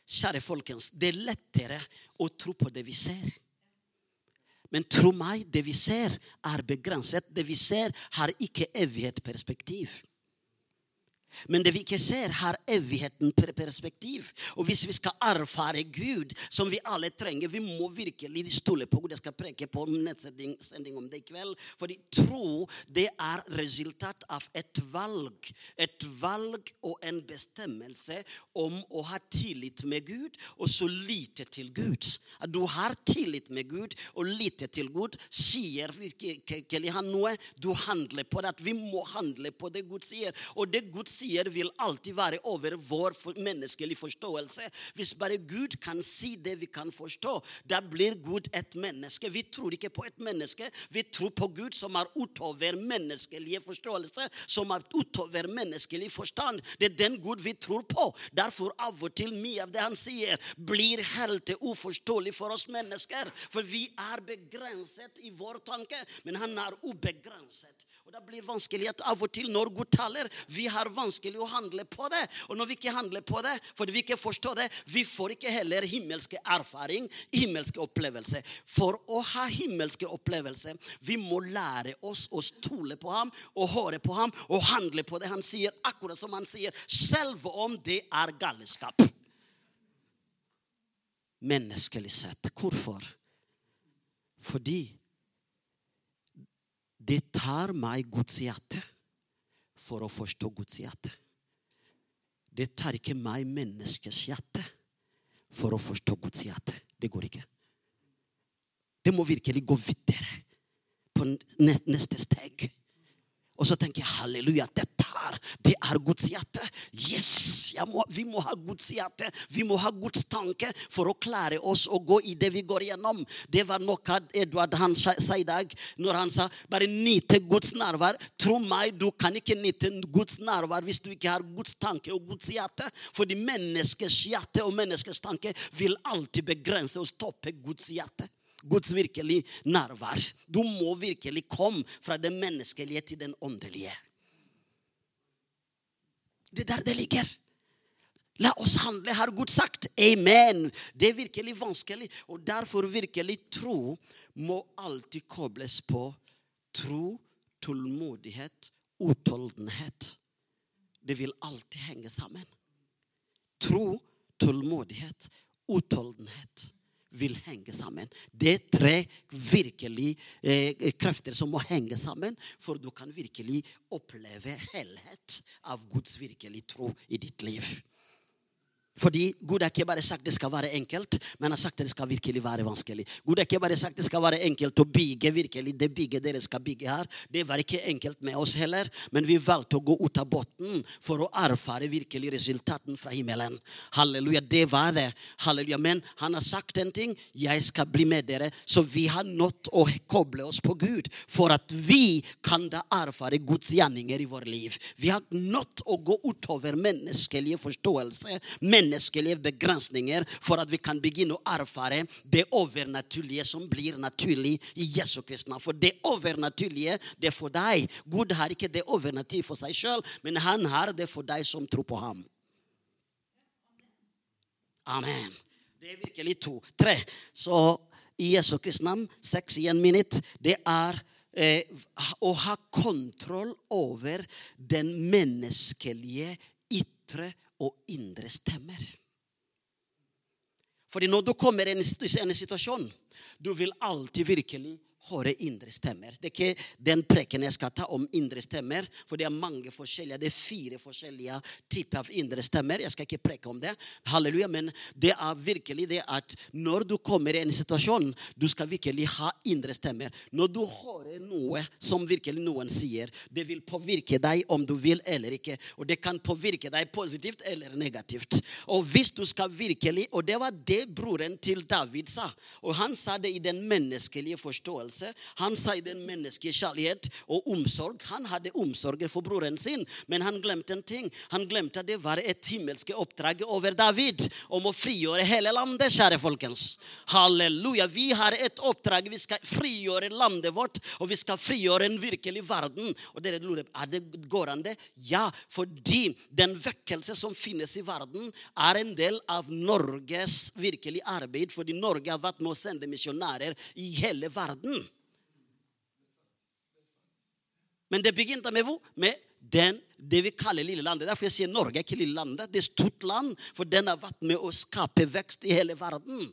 Speaker 1: Kjære folkens, det er lettere å tro på det vi ser. Men tro meg, det vi ser, er begrenset. Det vi ser, har ikke evighetsperspektiv. Men det vi ikke ser, har evigheten perspektiv. Og hvis vi skal erfare Gud, som vi alle trenger Vi må virkelig stole på Gud. Jeg skal preke på nettsending om det i kveld. Fordi tro, det er resultat av et valg. Et valg og en bestemmelse om å ha tillit med Gud, og så lite til Gud. At du har tillit med Gud og lite til Gud, sier virkelig han noe. Du handler på det. At vi må handle på det Gud sier. Og det Gud sier sier, vil alltid være over vår menneskelige forståelse. Hvis bare Gud kan si det vi kan forstå, da blir Gud et menneske. Vi tror ikke på et menneske, vi tror på Gud som er utover menneskelige forståelse, som er utover menneskelig forstand. Det er den Gud vi tror på. Derfor av og til mye av det han sier, blir helt uforståelig for oss mennesker. For vi er begrenset i vår tanke, men han er ubegrenset. Og Det blir vanskelig at av og til når Gud taler, vi har vanskelig å handle på det. Og når vi ikke handler på det, fordi vi ikke forstår det, vi får ikke heller himmelske erfaring, himmelske opplevelse. For å ha himmelske opplevelse, vi må lære oss å stole på ham og høre på ham og handle på det han sier, akkurat som han sier, selv om det er galskap. Menneskelig sett. Hvorfor? Fordi det tar meg Guds hjerte for å forstå Guds hjerte. Det tar ikke meg menneskets hjerte for å forstå Guds hjerte. Det går ikke. Det må virkelig gå videre på neste steg. Og så tenker jeg halleluja, dette her, det er Guds hjerte. Yes! Må, vi må ha Guds hjerte. Vi må ha Guds tanke for å klare oss å gå i det vi går gjennom. Det var noe Edvard han sa i dag når han sa bare nyte Guds nærvær. Tro meg, du kan ikke nyte Guds nærvær hvis du ikke har Guds tanke og Guds hjerte. Fordi menneskets hjerte og menneskets tanke vil alltid begrense og stoppe Guds hjerte. Guds virkelig nærvær. Du må virkelig komme fra det menneskelige til den åndelige. Det er der det ligger. La oss handle, har Gud sagt. Amen. Det er virkelig vanskelig. Og derfor virkelig tro må alltid kobles på tro, tålmodighet, utholdenhet. Det vil alltid henge sammen. Tro, tålmodighet, utholdenhet vil henge sammen. Det er tre virkelig eh, krefter som må henge sammen, for du kan virkelig oppleve helhet av Guds virkelig tro i ditt liv. Fordi Gud har ikke bare sagt det skal være enkelt, men har sagt det skal virkelig være vanskelig. Gud har ikke bare sagt det skal være enkelt å bygge virkelig det bygget dere skal bygge her. Det var ikke enkelt med oss heller, men vi valgte å gå ut av båten for å erfare virkelig resultaten fra himmelen. Halleluja, det var det. Halleluja, Men han har sagt en ting. Jeg skal bli med dere. Så vi har nådd å koble oss på Gud for at vi kan da erfare Guds gjerninger i vårt liv. Vi har nådd å gå utover menneskelige forståelse menneskelige begrensninger for at vi kan begynne å erfare det overnaturlige som blir naturlig i Jesu Kristna. For det overnaturlige, det er for deg. Gud har ikke det overnaturlige for seg sjøl, men han har det for deg som tror på ham. Amen. Det er virkelig to. Tre. Så i Jesu Kristi navn, seks i en minutt, det er eh, å ha kontroll over den menneskelige ytre og indre stemmer. Fordi når du kommer i en situasjon, du vil alltid virkelig høre indre stemmer. Det er ikke den preken jeg skal ta om indre stemmer, for det er mange forskjellige, det er fire forskjellige typer av indre stemmer. Jeg skal ikke preke om det. Halleluja, Men det er virkelig det at når du kommer i en situasjon, du skal virkelig ha indre stemmer. Når du hører noe som virkelig noen sier, det vil påvirke deg om du vil eller ikke. Og det kan påvirke deg positivt eller negativt. Og hvis du skal virkelig Og det var det broren til David sa. Og han sa det i den menneskelige forståelse forståelse. Han i den menneskelige kjærlighet og omsorg. Han hadde omsorgen for broren sin, men han glemte en ting. Han glemte at det var et himmelske oppdrag over David om å frigjøre hele landet, kjære folkens. Halleluja. Vi har et oppdrag. Vi skal frigjøre landet vårt, og vi skal frigjøre en virkelig verden. Og dere lurer er det går an det? Ja, fordi den vekkelse som finnes i verden, er en del av Norges virkelig arbeid. Fordi Norge har vært med å sende misjonærer i hele verden. Men det begynte med hvor? Med den, det vi kaller lille landet. Derfor jeg sier Norge er ikke lille landet. Det er stort land, for den har vært med å skape vekst i hele verden.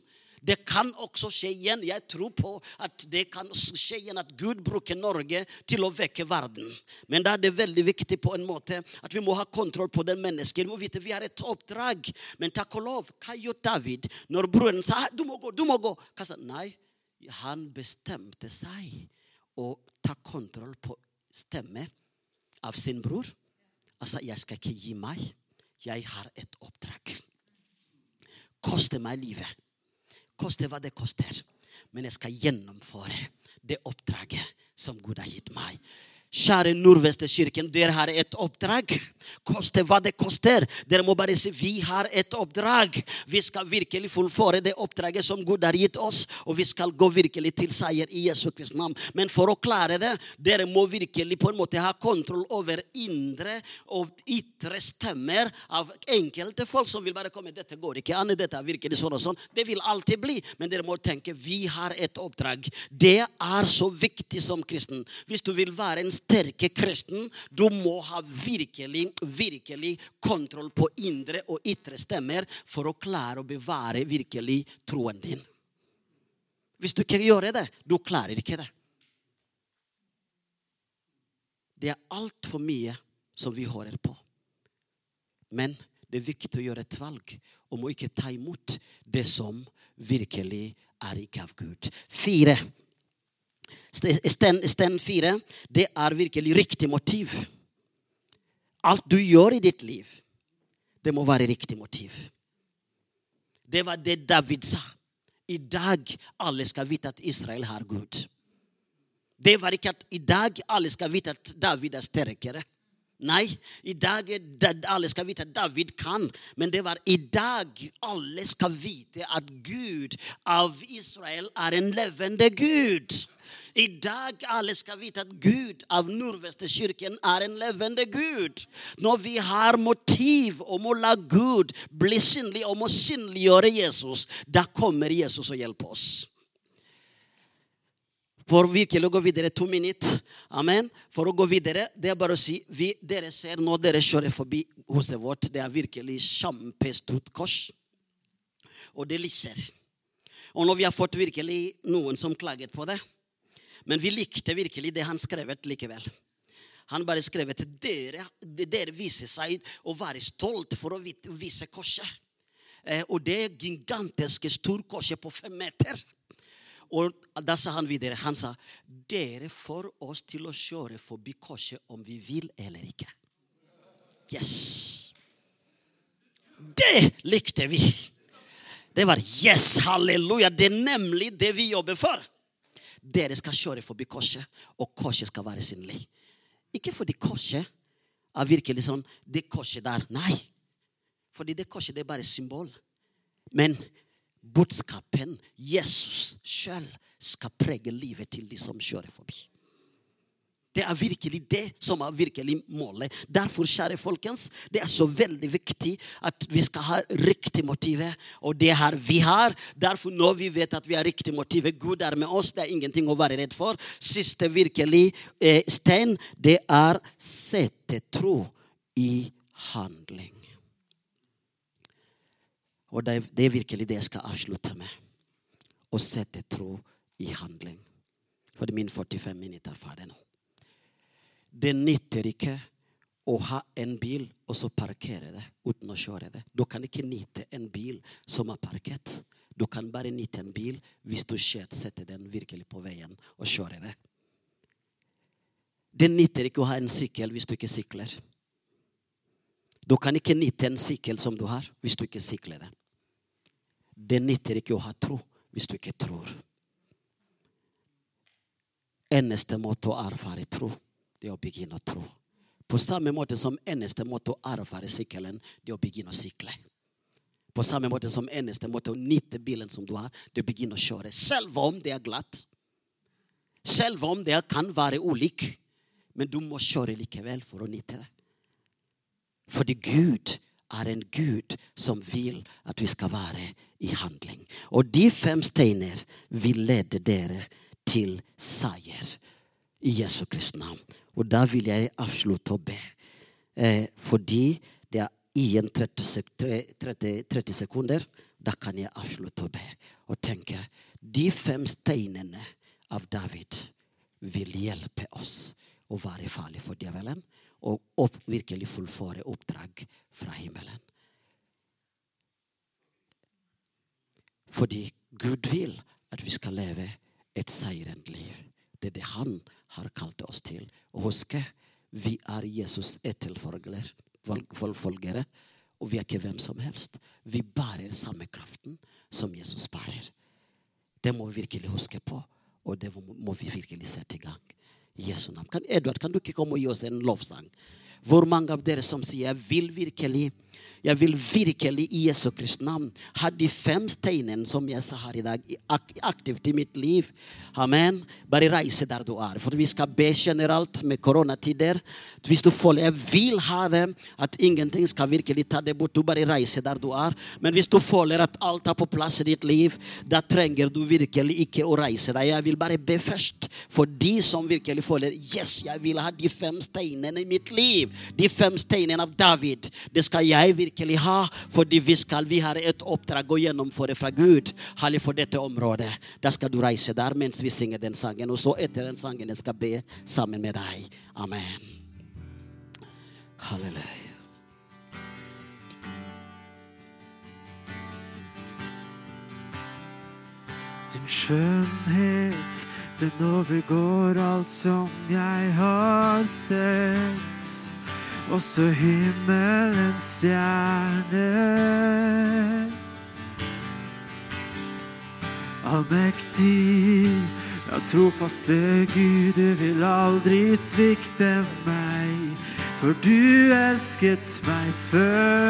Speaker 1: Det kan også skje igjen. Jeg tror på at det kan skje igjen at Gud bruker Norge til å vekke verden. Men da er det veldig viktig på en måte at vi må ha kontroll på den mennesket. Vi må vite vi har et oppdrag. Men takk og lov, hva gjør David når broren sa du må gå, du må gå? Hva sa Nei, han bestemte seg å ta kontroll på stemme av sin bror. Altså, jeg skal ikke gi meg. Jeg har et oppdrag. Koste meg livet. Koste hva det koster. Men jeg skal gjennomføre det oppdraget som Gud har gitt meg. Kjære Nordvestkirken, dere har et oppdrag. Koste hva det koster. Dere må bare si vi har et oppdrag. Vi skal virkelig fullføre det oppdraget som Gud har gitt oss, og vi skal gå virkelig til seier i Jesu Kristi navn. Men for å klare det, dere må virkelig på en måte ha kontroll over indre og ytre stemmer av enkelte folk som vil bare komme dette går ikke an, dette er virkelig sånn og sånn. Det vil alltid bli, men dere må tenke vi har et oppdrag. Det er så viktig som kristen. Hvis du vil være en sterke kristen, du må ha virkelig, virkelig kontroll på indre og ytre stemmer for å klare å bevare virkelig troen din. Hvis du ikke gjør det, du klarer ikke det. Det er altfor mye som vi hører på. Men det er viktig å gjøre et valg om å ikke ta imot det som virkelig er ikke av Gud. Fire. Sten fire, det er virkelig riktig motiv. Alt du gjør i ditt liv, det må være riktig motiv. Det var det David sa. I dag alle skal vite at Israel har Gud. Det var ikke at i dag alle skal vite at David er sterkere. Nei, i dag alle skal vite at David kan. Men det var i dag alle skal vite at Gud av Israel er en levende Gud. I dag alle skal vite at Gud av Nordvestkirken er en levende Gud. Når vi har motiv om å la Gud bli synlig, om å synliggjøre Jesus, da kommer Jesus og hjelper oss. For virkelig å gå videre to minutter. Amen. For å gå videre, det er bare å si vi, Dere ser nå dere kjører forbi huset vårt. Det er virkelig kjempestort kors. Og det lyser. Og når vi har fått virkelig noen som klaget på det men vi likte virkelig det han skrevet likevel. Han bare skrevet dere, dere viser seg å være stolt for å vise korset. Eh, og det gigantiske storkorset på fem meter. Og da sa han videre Han sa dere får oss til å kjøre forbi korset om vi vil eller ikke. Yes. Det likte vi. Det var yes, halleluja. Det er nemlig det vi jobber for. Dere skal kjøre forbi korset, og korset skal være synlig. Ikke fordi korset er virkelig sånn Det korset der. Nei. Fordi det korset det er bare symbol. Men budskapen, Jesus sjøl, skal prege livet til de som kjører forbi. Det er virkelig det som er virkelig målet. Derfor, kjære folkens, det er så veldig viktig at vi skal ha riktig motiv. Og det her vi har. Derfor, når vi vet at vi har riktig motiv, Gud er med oss, det er ingenting å være redd for. Siste virkelig eh, stein, det er sette tro i handling. Og det, det er virkelig det jeg skal avslutte med. Å sette tro i handling. For det er min 45 minutter ferdig nå. Det nytter ikke å ha en bil og så parkere det uten å kjøre det. Du kan ikke nyte en bil som er parkert. Du kan bare nyte en bil hvis du setter den virkelig på veien og kjører det. Det nytter ikke å ha en sykkel hvis du ikke sykler. Du kan ikke nyte en sykkel som du har, hvis du ikke sykler det. Det nytter ikke å ha tro hvis du ikke tror. Eneste måte å erfare tro det er å begynne å tro. På samme måte som eneste måte å erfare sykkelen, det er å begynne å sykle. På samme måte som eneste måte å nytte bilen som du har, det er å begynne å kjøre. Selv om det er glatt. Selv om det kan være ulik. Men du må kjøre likevel for å nyte det. Fordi Gud er en Gud som vil at vi skal være i handling. Og de fem steiner vil lede dere til seier i Jesu Kristi navn. Og da vil jeg avslutte å be. Eh, fordi det er igjen 30, 30, 30, sekunder. Da kan jeg avslutte å be og tenke de fem steinene av David vil hjelpe oss å være farlige for djevelen og opp, virkelig fullføre oppdrag fra himmelen. Fordi Gud vil at vi skal leve et seirende liv. Det er det han har kalt oss til. Og husk, vi er Jesus etterfølgere, og vi er ikke hvem som helst. Vi bærer samme kraften som Jesus bærer. Det må vi virkelig huske på, og det må vi virkelig sette i gang. Jesu navn. Kan, Edvard, kan du ikke komme og gi oss en lovsang? Hvor mange av dere som sier 'jeg vil virkelig' Jeg vil virkelig i Jesu Kristi navn ha de fem steinene som jeg sa her i dag, aktivt i mitt liv. Amen. Bare reise der du er. For vi skal be generelt med koronatider. Hvis du føler jeg vil ha det, at ingenting skal virkelig ta det bort, du bare reise der du er. Men hvis du føler at alt er på plass i ditt liv, da trenger du virkelig ikke å reise deg. Jeg vil bare be først for de som virkelig føler yes, jeg vil ha de fem steinene i mitt liv. De fem steinene av David. Det skal jeg virkelig ha, fordi vi skal vi har et oppdrag å gjennomføre fra Gud. Herlig for dette området. Da skal du reise der mens vi synger den sangen. Og så etter den sangen jeg skal be sammen med deg. Amen. Halleluja.
Speaker 3: Din skjønnhet, den overgår alt som jeg har sett også himmelens stjerne. Allmektig, ja, trofaste Gud, du vil aldri svikte meg, for du elsket meg først.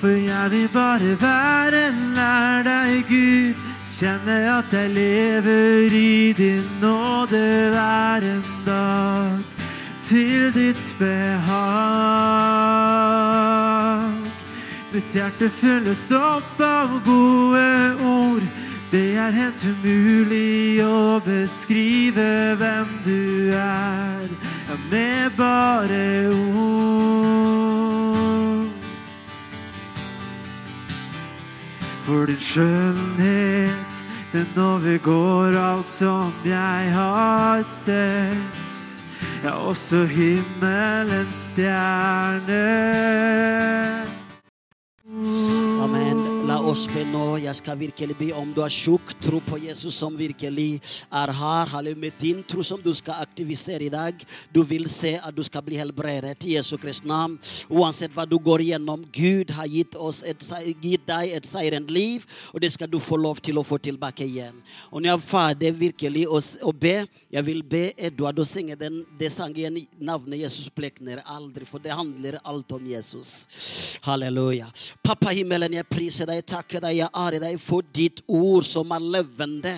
Speaker 3: For jeg vil bare være nær deg, Gud. Kjenne at jeg lever i din nåde hver en dag til ditt behag. Mitt hjerte fylles opp av gode ord. Det er helt umulig å beskrive hvem du er, ja, med bare ord. For din skjønnhet, den overgår alt som jeg har sett ja, også himmelens stjerne.
Speaker 1: oss be nå. Jeg skal virkelig be om du har tjukk tro på Jesus som virkelig er her. Halleluja. Med din tro som du skal aktivisere i dag. Du vil se at du skal bli helbredet i Jesu Kristi navn. Uansett hva du går igjennom, Gud har gitt, oss et, gitt deg et seirende liv, og det skal du få lov til å få tilbake igjen. Og når jeg er ferdig virkelig å, be, jeg vil be Edvard å synge den, det sangen navnet Jesus blekner aldri, for det handler alt om Jesus. Halleluja. Pappa himmelen, jeg priser deg, takker deg, jeg ærer deg for ditt ord som er levende.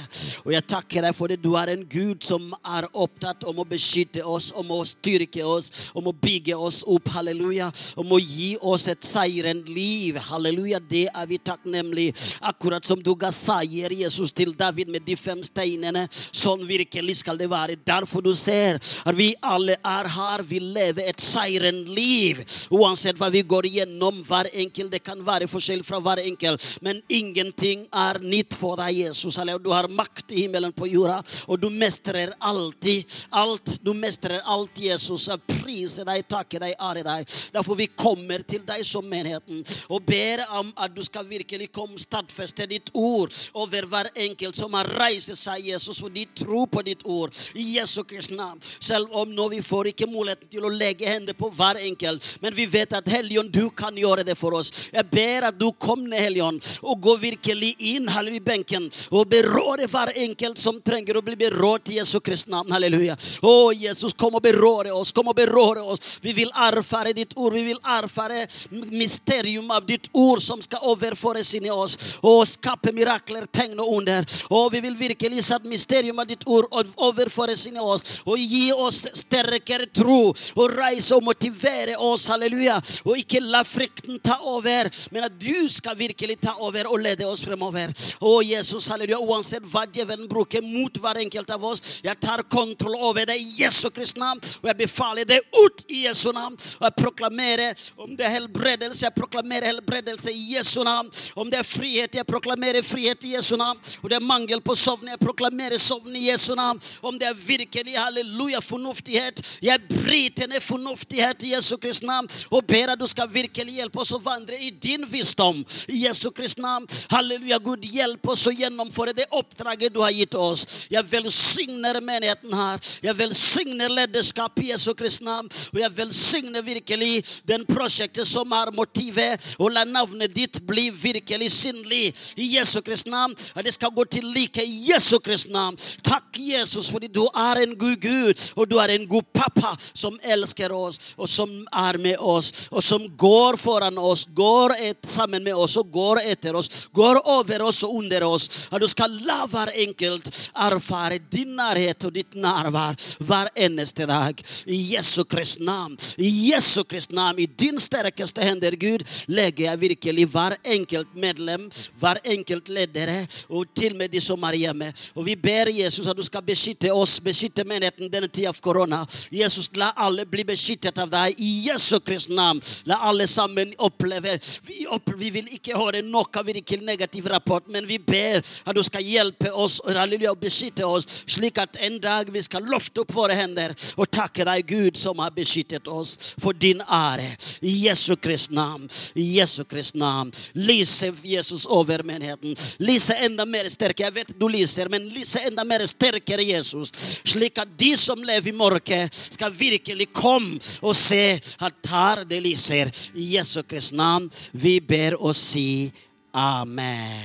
Speaker 1: Og jeg takker deg for det du er en Gud som er opptatt om å beskytte oss, om å styrke oss, om å bygge oss opp, halleluja. Om å gi oss et seirende liv, halleluja. Det er vi takknemlige. Akkurat som du ga seier, Jesus, til David med de fem steinene. Sånn virkelig skal det være. Derfor du ser at vi alle er her. Vi lever et seirende liv. Uansett hva vi går igjennom, hver enkelt. Det kan være forskjell fra hver enkelt, men ingenting er nytt for deg, Jesus. Du har makt i himmelen på jorda, og du mestrer alltid alt. Du mestrer alt, Jesus. Jeg priser deg, takker deg, ære deg. Derfor vi kommer til deg som menigheten og ber om at du skal virkelig komme stadfeste ditt ord over hver enkelt som har reist seg, Jesus, og de tror på ditt ord. I Jesu Kristi navn. Selv om nå vi får ikke muligheten til å legge hender på hver enkelt, men vi vet at Helligånd, du kan gjøre det for oss. Jeg ber at du kommer ned, Helligånd, og gå virkelig inn halleluja, i benken og berøre hver enkelt som trenger å bli berørt i Jesu Kristi navn. Halleluja. Å, Jesus, kom og berøre oss. Kom og berøre oss. Vi vil erfare ditt ord. Vi vil erfare mysterium av ditt ord som skal overføres inn i oss og skape mirakler, tegn og under. Og vi vil virkelig se mysterium av ditt ord overføres inn i oss og gi oss sterkere tro og reise og motivere oss. Halleluja. Og ikke la frykten ta over, men at du skal virkelig ta over og lede oss fremover. Å, Jesus, halleluja. Uansett hva djevelen bruker mot hver enkelt av oss, jeg tar kontroll over det i Jesu Kristi navn, og jeg befaler det ut i Jesu navn. Og jeg proklamerer om det er helbredelse, jeg proklamerer helbredelse i Jesu navn. Om det er frihet, jeg proklamerer frihet i Jesu navn. Og det er mangel på sovn, jeg proklamerer sovn i Jesu navn. Om det er virkelig, halleluja, fornuftighet, jeg bryter ned fornuftighet i Jesu Kristi navn. Og ber at du skal virkelig hjelpe oss å vandre i din visdom i Jesu Kristi navn. Halleluja, Gud, hjelp oss å gjennomføre det oppdraget du har gitt oss. Jeg velsigner menigheten her. Jeg velsigner lederskap i Jesu Kristi navn. Og jeg velsigner virkelig den prosjektet som er motivet, og la navnet ditt bli virkelig synlig i Jesu Kristi navn. At det skal gå til like i Jesu Kristi navn. Takk, Jesus, fordi du er en god Gud, og du er en god pappa som elsker oss, og som er med oss, og som går foran oss, går et, sammen med oss og går etter oss, går over oss og under oss. At du skal la hver enkelt erfare din nærhet og ditt nærvær hver eneste dag. I Jesu Kristi navn. I Jesu Kristi navn. I din sterkeste hender, Gud, legger jeg virkelig hver enkelt medlem, hver enkelt ledere, og til og med de som er hjemme. Og vi ber Jesus at du skal beskytte oss, beskytte menigheten denne tida av korona. Jesus, la alle bli beskyttet av deg i Jesu Kristi navn. La alle sammen oppleve vi, opp, vi vil ikke høre noe virkelig negativ rapport, men vi ber at du skal hjelpe oss halleluja, og beskytte oss, slik at en dag vi skal løfte opp våre hender og takke deg, Gud, som har beskyttet oss for din ære. I Jesu Kristi navn. I Jesu Kristi navn. Lyse Jesus over menigheten. Lyse enda mer sterkere. Jeg vet du lyser, men lyse enda mer sterkere Jesus. Slik at de som lever i mørket, skal virkelig komme og se at her det lyser. I Jesu Kristi navn. Vi ber og si amen.